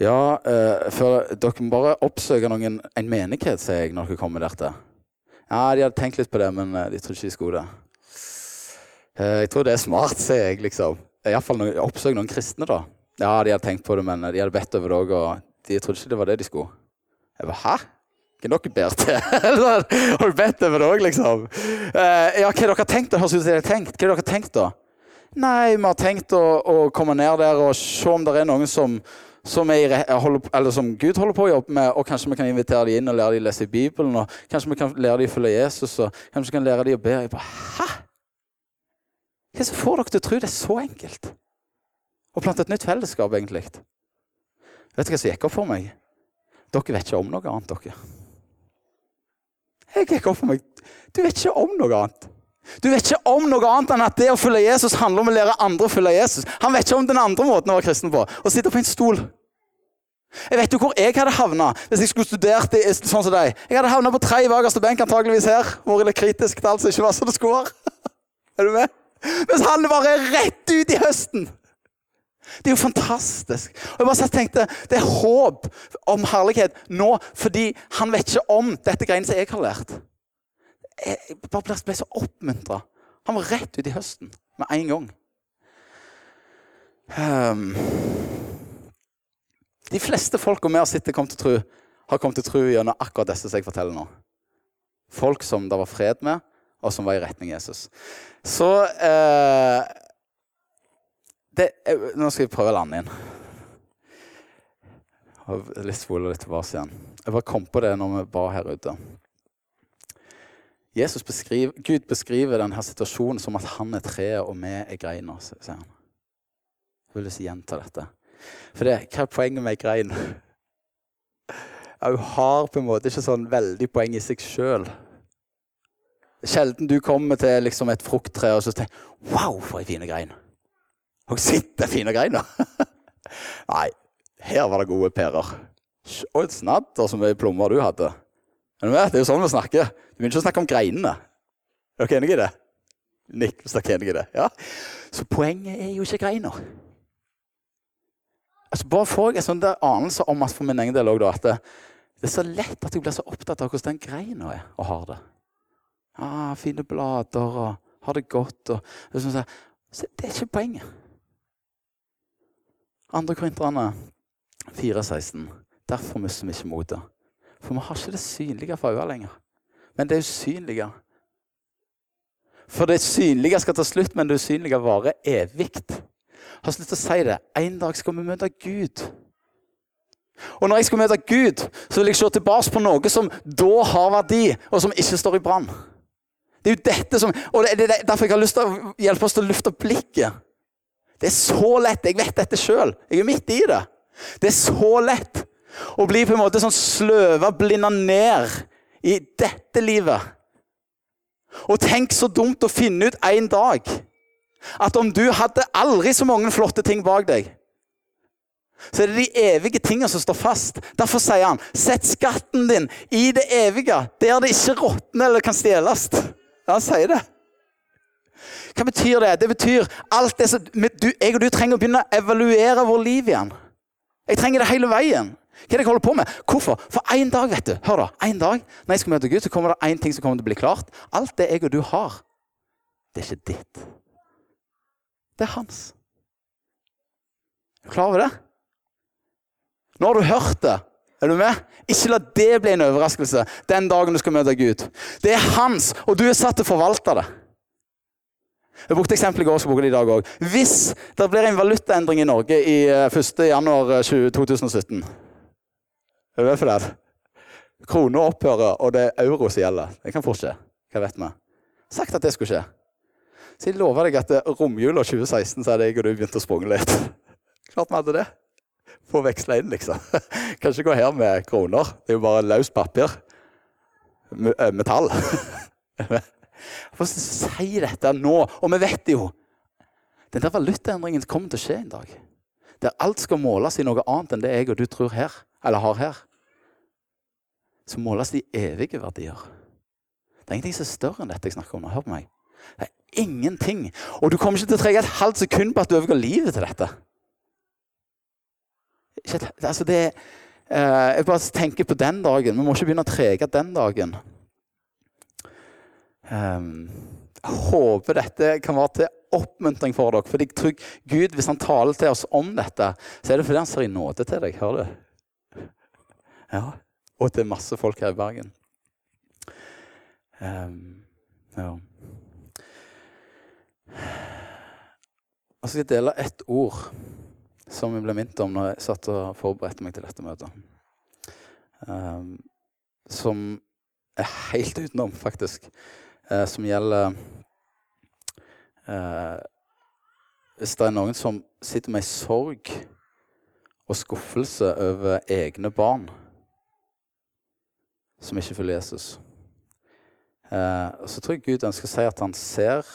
Ja, eh, for dere må bare oppsøke noen, en menighet, sier jeg, når dere kommer der til. Ja, de hadde tenkt litt på det, men eh, de trodde ikke de skulle det. Eh, jeg tror det er smart, sier jeg. liksom. Iallfall oppsøk noen kristne, da. Ja, de hadde tenkt på det, men de hadde bedt over det òg, og de trodde ikke det var det de skulle. Jeg bare, Hæ? Hva dere ber til? Har du bedt over det òg, liksom? Eh, ja, hva har dere tenkt? Det høres ut som dere har tenkt. Hva dere tenkt, da? Nei, vi har tenkt å, å, komme ned der og se om det er noen som, som, er, holder, som, Gud holder på å jobbe med, og kanskje vi kan invitere dem inn og lære dem å lese i Bibelen. og Kanskje vi kan lære dem å følge Jesus, og kanskje vi kan lære dem å be. Jeg bare, Hæ? Hva som får dere til å tro det er så enkelt? Å plante et nytt fellesskap, egentlig. Vet du hva som gikk opp for meg? Dere vet ikke om noe annet, dere. Jeg gikk opp for meg. Du vet ikke om noe annet. Du vet ikke om noe annet enn at det å følge Jesus handler om å lære andre å følge Jesus. Han vet ikke om den andre måten å være kristen på. Å sitte på en stol. Jeg vet jo hvor jeg hadde havna hvis jeg skulle studert det, sånn som deg. Jeg hadde havna på tre bakerste benk antageligvis her. Vært litt kritisk til alt som ikke var som det skulle være. *laughs* er du med? Mens han bare er rett ut i høsten. Det er jo fantastisk. Og jeg bare tenkte, Det er håp om herlighet nå fordi han vet ikke om dette greiene som jeg har lært. Jeg bare ble så oppmuntra. Han var rett ut i høsten med en gang. Um, de fleste folka vi har sett kom til tro, har kommet til tro gjennom akkurat disse som jeg forteller nå. Folk som det var fred med, og som var i retning Jesus. Så eh, det, eh, Nå skal vi prøve å lande inn. Litt spole litt tilbake igjen. Jeg bare kom på det når vi var her ute. Jesus beskriver, Gud beskriver denne situasjonen som at han er treet og vi er greina. sier han. Jeg vil si gjenta dette. For det, hva er poenget med ei grein? *laughs* Hun har på en måte ikke sånn veldig poeng i seg sjøl. Sjelden du kommer til liksom et frukttre og så tenker Wow, for ei fine grein! Og sitter fine greiner! *laughs* Nei, her var det gode pærer. Og et snadder som ei plommer du hadde. Men Det er jo sånn vi snakker. Du begynner ikke å snakke om greinene. Er dere enige i det? Nikk hvis dere er enige i det. Ja. Så poenget er jo ikke greiner. Altså, bare får jeg en sånn anelse om at for min egen del da, at det, det, er så lett at jeg blir så opptatt av hvordan den greina er og har det. Ah, fine blader og har det godt. Og, det, sånn, så det er ikke poenget. Andre korinterne 4,16. Derfor mister vi ikke motet. For vi har ikke det synlige for øynene lenger. Men det usynlige. For det synlige skal ta slutt, men det usynlige varer evig har til å si det. En dag skal vi møte Gud. Og når jeg skal møte Gud, så vil jeg se tilbake på noe som da har verdi, og som ikke står i brann. Det er jo dette som, og det er Derfor jeg har lyst til å hjelpe oss til å lufte blikket. Det er så lett. Jeg vet dette sjøl. Jeg er midt i det. Det er så lett å bli på en måte sånn sløva, blinda ned i dette livet. Og tenk så dumt å finne ut en dag at om du hadde aldri så mange flotte ting bak deg, så er det de evige tingene som står fast. Derfor sier han, sett skatten din i det evige, der det ikke råtner eller kan stjeles. Han sier det. Hva betyr det? Det betyr alt det som du, Jeg og du trenger å begynne å evaluere vår liv igjen. Jeg trenger det hele veien. Hva er det jeg holder på med? Hvorfor? For en dag, vet du, hør da, en dag, når jeg skal møte Gud, så kommer det én ting som kommer til å bli klart. Alt det jeg og du har, det er ikke ditt. Det er hans. Er du klar over det? Nå har du hørt det. Er du med? Ikke la det bli en overraskelse den dagen du skal møte Gud. Det er hans, og du er satt til å forvalte det. Jeg brukte eksempelet i går, så bruker det i dag òg. Hvis det blir en valutaendring i Norge i 1.1.2017 eh, Er du med for det? Krona opphører, og det er euro som gjelder. Det kan fort skje. Hva vet vi? Sagt at det skulle skje. Så jeg lover deg at romjula 2016 så hadde jeg og du begynt å sprunge litt. *laughs* Klart vi hadde det. Få veksle inn, liksom. *laughs* Kan ikke gå her med kroner. Det er jo bare løst papir. Eh, metall. *laughs* Hvorfor si dette nå, og vi vet jo Den der valutaendringen kommer til å skje en dag. Der alt skal måles i noe annet enn det jeg og du tror her, eller har her. Så måles de evige verdier. Det er ingenting som er større enn dette jeg snakker om. Hør på meg. Det er ingenting. Og du kommer ikke til å trenge et halvt sekund på at du overgår livet til dette. Altså det, eh, jeg bare tenker på den dagen. Vi må ikke begynne å trege den dagen. Um, jeg håper dette kan være til oppmuntring for dere. For jeg tror Gud, hvis han taler til oss om dette, så er det fordi han ser i nåde til deg. Hører du? Ja. Og til masse folk her i Bergen. Um, ja. Og så skal jeg dele ett ord som jeg ble minnet om når jeg satt og forberedte meg til dette møtet. Um, som er helt utenom, faktisk. Uh, som gjelder uh, Hvis det er noen som sitter med sorg og skuffelse over egne barn som ikke følger Jesus, uh, så tror jeg Gud ønsker å si at han ser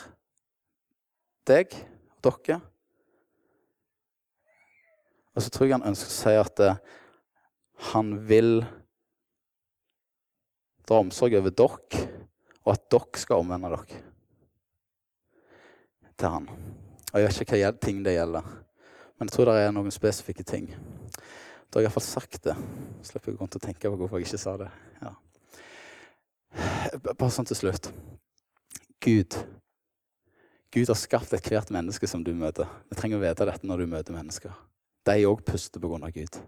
deg og dere. Og så tror jeg han ønsker å si at uh, han vil dra omsorg over dere, og at dere skal omvende dere til han. Og Jeg vet ikke hva ting det gjelder, men jeg tror det er noen spesifikke ting. Da har jeg iallfall sagt det. Slipper jeg rundt å tenke på hvorfor jeg ikke sa det. Ja. Bare sånn til slutt. Gud Gud har skapt ethvert menneske som du møter. Vi trenger å vite dette når du møter mennesker. De òg puster på grunn av Gud.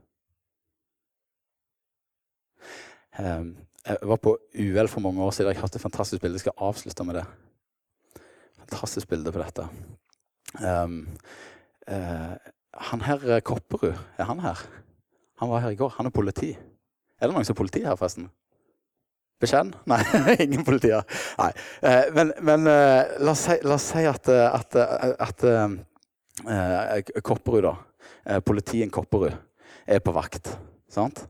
Um, jeg var på UL for mange år siden. Jeg har hatt et fantastisk bilde. Jeg skal avslutte med det. Fantastisk bilde på dette. Um, uh, han her eh, Kopperud, er han her? Han var her i går. Han er politi. Er det noen som er politi her, forresten? Bekjenn? *laughs* Nei, ingen politier. Nei. Eh, men, men eh, la, oss si, la, oss si, at, at, at, at eh, Kopperud, da. Eh, politiet Kopperud er på vakt. Sant?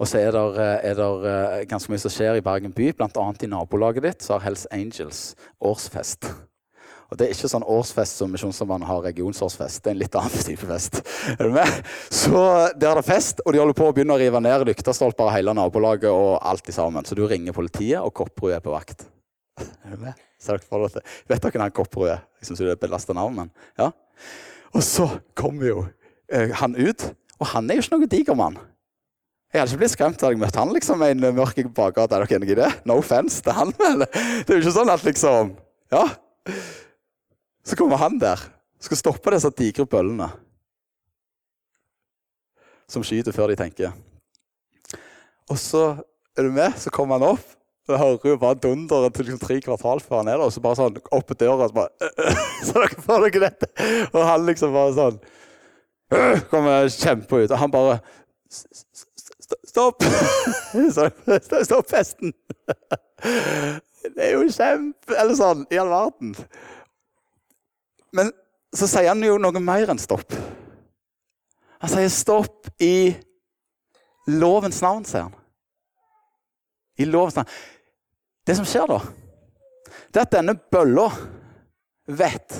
Og så er det, er det ganske mye som skjer i Bergen by, bl.a. i nabolaget ditt så har Hells Angels årsfest. Og Det er ikke sånn årsfest som Misjonssambandet har regionsårsfest. Det er en litt annen type fest. *laughs* Er du med? Så Der er det fest, og de holder på å begynne å rive ned lyktestolper av hele nabolaget. og alt i sammen. Så du ringer politiet, og Kopperud er på vakt. *laughs* Er du med? Vet dere hvem Kopperud er? Jeg syns det er et belasta navn, men ja. Og så kommer jo eh, han ut, og han er jo ikke noen diger mann. Jeg hadde ikke blitt skremt hadde jeg møtt han liksom en mørk bakgate. Er dere enig i det? No offense til han, *laughs* men det er jo ikke sånn at liksom Ja. Så kommer han der. Skal stoppe disse digre bøllene. Som skyter før de tenker. Og så er du med, så kommer han opp. Så hører jo bare dunderet til liksom tre kvartal før han er der. Og så bare sånn opp døra og så bare Så dere får dere dette? Og han liksom bare sånn Kommer kjempe ut. Og han bare Stopp! *laughs* Stopp festen! Det er jo kjempe Eller sånn, i all verden. Men så sier han jo noe mer enn stopp. Han sier stopp i lovens navn, sier han. I lovens navn. Det som skjer da, det er at denne bølla vet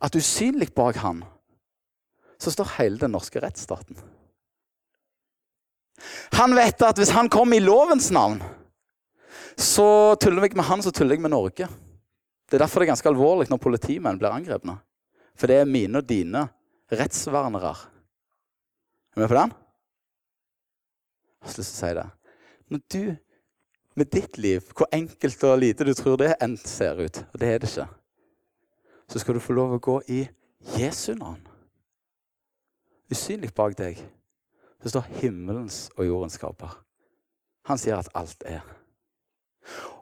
at usynlig bak han så står hele den norske rettsstaten. Han vet at hvis han kommer i lovens navn, så tuller jeg med han, så tuller jeg med Norge. Det er derfor det er ganske alvorlig når politimenn blir angrepne. For det er mine og dine rettsvernere. Er du med på den? Jeg har lyst til å si det. Når du med ditt liv, hvor enkelt og lite du tror det enn ser ut, og det er det ikke, så skal du få lov å gå i Jesu navn. Usynlig bak deg så står himmelens og jordens skaper. Han sier at alt er.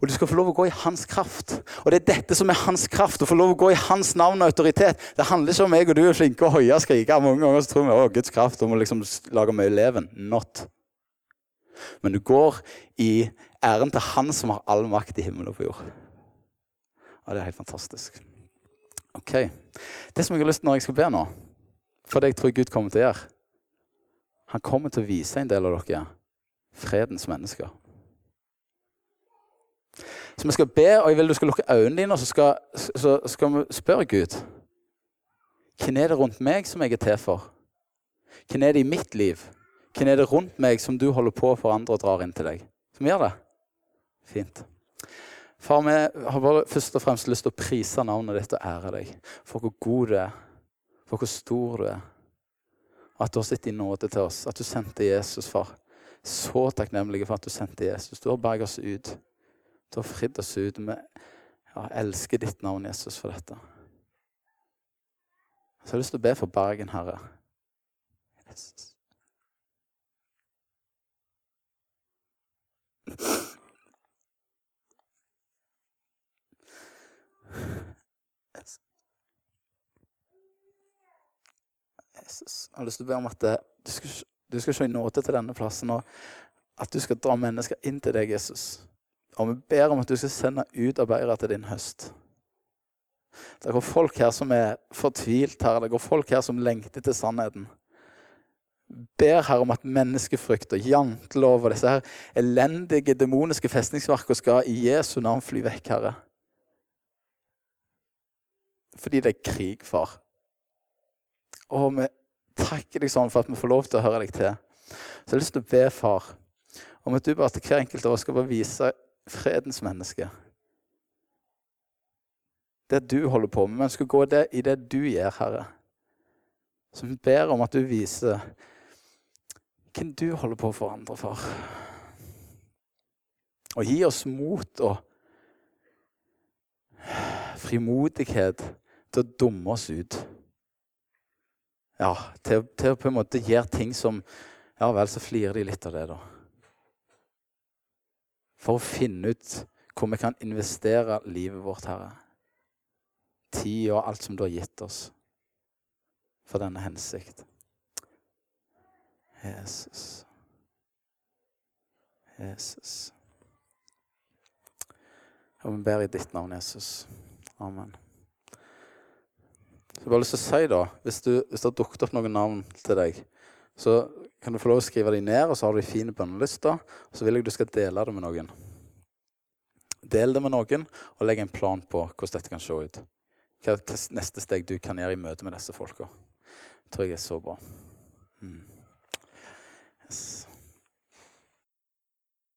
Og du skal få lov å gå i hans kraft. Og det er dette som er hans kraft. Å få lov å gå i hans navn og autoritet. Det handler ikke om meg og du er flinke og hoie og skrike. Mange ganger så tror vi å Guds kraft om å liksom lage mye leven. Not. Men du går i æren til han som har all makt i himmel og på jord. Og det er helt fantastisk. Ok. Det som jeg har lyst til når jeg skal be nå, for det jeg tror Gud kommer til å gjøre Han kommer til å vise en del av dere fredens mennesker. Så vi skal be, og jeg vil du skal lukke øynene dine, og så skal, så skal vi spørre Gud Hvem er det rundt meg som jeg er til for? Hvem er det i mitt liv? Hvem er det rundt meg som du holder på for andre og drar inn til deg? Som gjør det? Fint. Far, vi har bare først og fremst lyst til å prise navnet ditt og ære deg for hvor god du er, for hvor stor du er. At du har sittet i nåde til oss, at du sendte Jesus, far. Så takknemlige for at du sendte Jesus. Du har berget oss ut. Du har fridd oss ut. Vi ja, elsker ditt navn, Jesus, for dette. Så jeg har lyst til å be for Bergen, Herre. Jesus. Jesus. Jeg har lyst til å be om at du, skal, du skal se i nåde til denne plassen, og at du skal dra mennesker inn til deg, Jesus. Og vi ber om at du skal sende utarbeidere til din høst. Det går folk her som er fortvilt her. Det går folk her som lengter til sannheten. Ber her om at menneskefrykt og jantelov og disse her elendige, demoniske festningsverkene skal i Jesu navn fly vekk, Herre. Fordi det er krig, far. Og vi takker deg sånn for at vi får lov til å høre deg til. Så jeg har lyst til å be, far, om at du bare til hver enkelt av oss skal bare vise fredens menneske. Det du holder på med. Men skal gå det, i det du gjør, Herre. Så vi ber om at du viser hvem du holder på å forandre for. Og gi oss mot og frimodighet til å dumme oss ut. Ja, til, til å på en måte gjøre ting som Ja vel, så flirer de litt av det, da for å finne ut hvor vi kan investere livet vårt, Herre. Tid og alt som du har gitt oss for denne hensikt. Jesus. Jesus. Og vi ber i ditt navn, Jesus. Amen. Så jeg bare lyst til å si da, Hvis, du, hvis det har dukket opp noen navn til deg, så kan du få lov å skrive dem ned, og så har du de fine bønnelister. Og så vil jeg du skal dele det med noen. Del det med noen, og legg en plan på hvordan dette kan se ut. Hva er neste steg du kan gjøre i møte med disse folka. Det tror jeg er så bra. Mm. Yes.